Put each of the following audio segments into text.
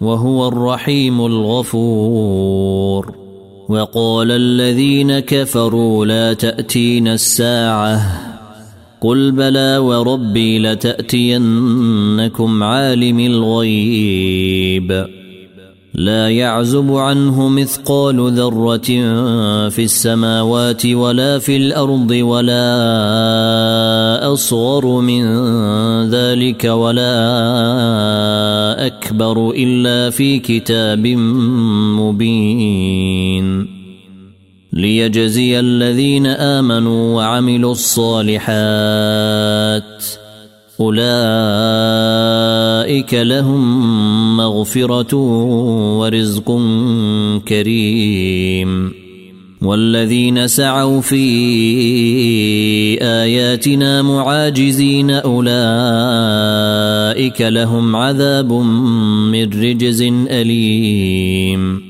وهو الرحيم الغفور. وقال الذين كفروا لا تاتين الساعة. قل بلى وربي لتأتينكم عالم الغيب. لا يعزب عنه مثقال ذرة في السماوات ولا في الأرض ولا أصغر من ذلك ولا أكبر إلا في كتاب مبين. ليجزي الذين آمنوا وعملوا الصالحات. أولئك لهم مغفرة ورزق كريم. والذين سعوا في آياتنا معاجزين أولئك لهم عذاب من رجز أليم.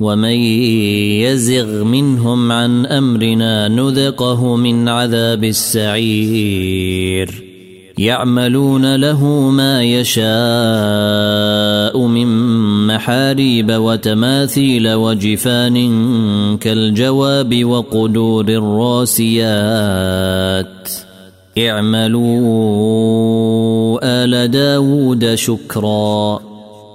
ومن يزغ منهم عن أمرنا نذقه من عذاب السعير. يعملون له ما يشاء من محاريب وتماثيل وجفان كالجواب وقدور الراسيات. اعملوا آل داود شكرا.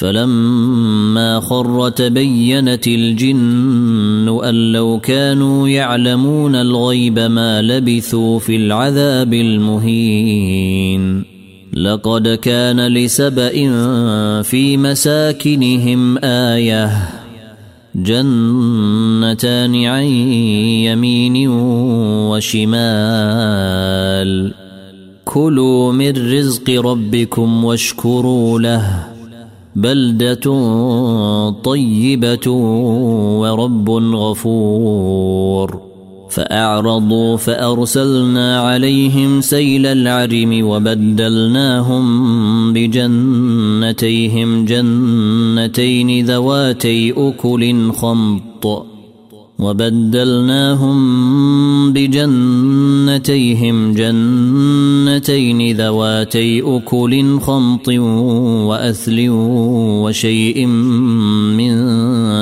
فلما خر تبينت الجن أن لو كانوا يعلمون الغيب ما لبثوا في العذاب المهين. لقد كان لسبأ في مساكنهم آية. جنتان عن يمين وشمال. كلوا من رزق ربكم واشكروا له. بلدة طيبة ورب غفور. فأعرضوا فأرسلنا عليهم سيل العرم وبدلناهم بجنتيهم جنتين ذواتي أكل خمط. وبدلناهم بجنتيهم جنتين ذواتي أكل خمط وأثل وشيء من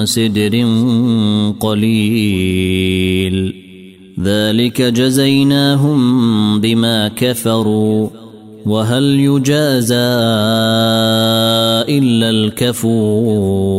سدر قليل. ذلك جزيناهم بما كفروا. وهل يجازى إلا الكفور؟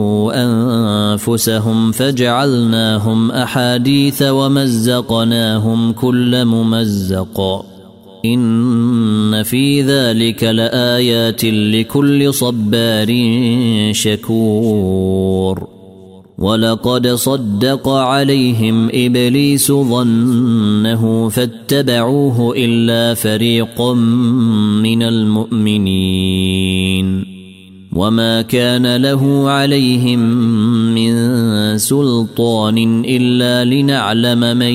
أنفسهم فجعلناهم أحاديث ومزقناهم كل ممزق. إن في ذلك لآيات لكل صبار شكور. ولقد صدق عليهم إبليس ظنه فاتبعوه إلا فريق من المؤمنين. وما كان له عليهم من سلطان الا لنعلم من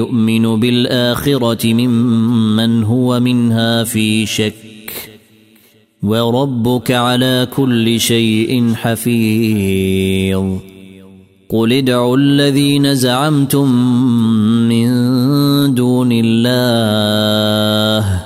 يؤمن بالاخره ممن هو منها في شك وربك على كل شيء حفيظ قل ادعوا الذين زعمتم من دون الله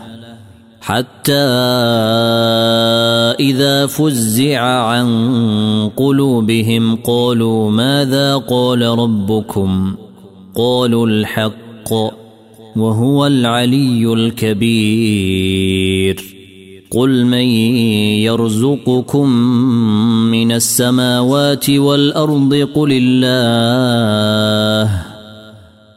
حتى إذا فزع عن قلوبهم قالوا ماذا قال ربكم؟ قالوا الحق وهو العلي الكبير. قل من يرزقكم من السماوات والأرض قل الله.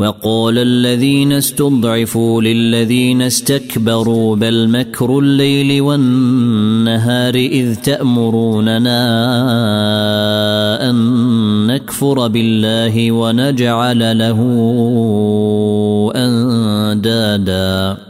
وقال الذين استضعفوا للذين استكبروا بل مكر الليل والنهار إذ تأمروننا أن نكفر بالله ونجعل له أندادا.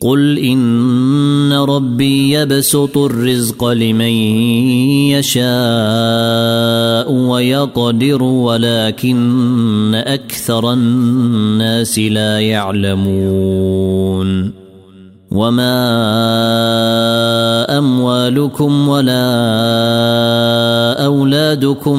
قل ان ربي يبسط الرزق لمن يشاء ويقدر ولكن أكثر الناس لا يعلمون. وما اموالكم ولا اولادكم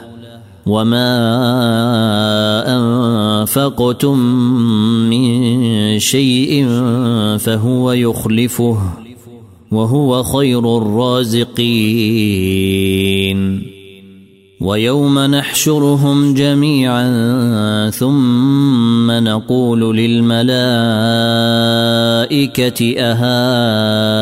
وما انفقتم من شيء فهو يخلفه وهو خير الرازقين ويوم نحشرهم جميعا ثم نقول للملائكه اهؤلاء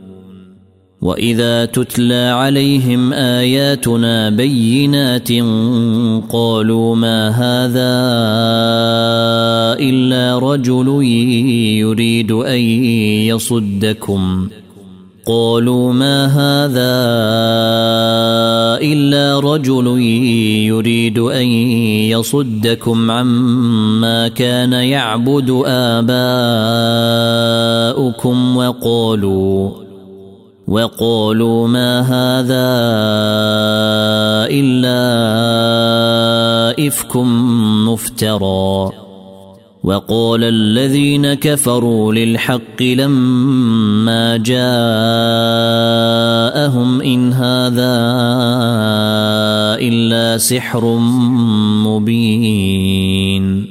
واذا تتلى عليهم اياتنا بينات قالوا ما هذا الا رجل يريد ان يصدكم قالوا ما هذا الا رجل يريد ان يصدكم عما كان يعبد اباؤكم وقالوا وقالوا ما هذا إلا افك مفترى. وقال الذين كفروا للحق لما جاءهم إن هذا إلا سحر مبين.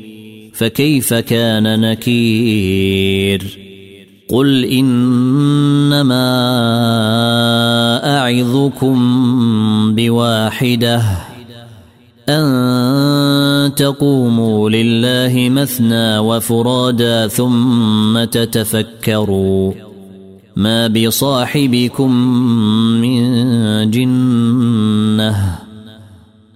فكيف كان نكير؟ قل إنما أعظكم بواحدة أن تقوموا لله مثنى وفرادا ثم تتفكروا. ما بصاحبكم من جنة.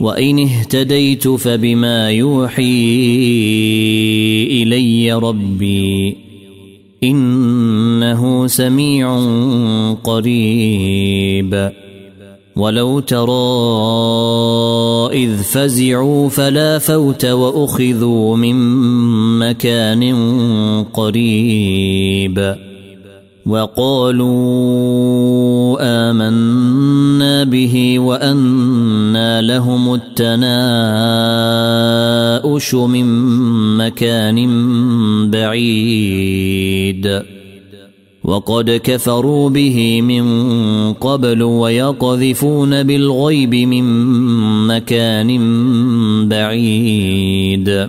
وإن اهتديت فبما يوحي إلي ربي إنه سميع قريب. ولو ترى إذ فزعوا فلا فوت وأخذوا من مكان قريب. وقالوا آمنا به وأنى لهم التناؤش من مكان بعيد. وقد كفروا به من قبل ويقذفون بالغيب من مكان بعيد.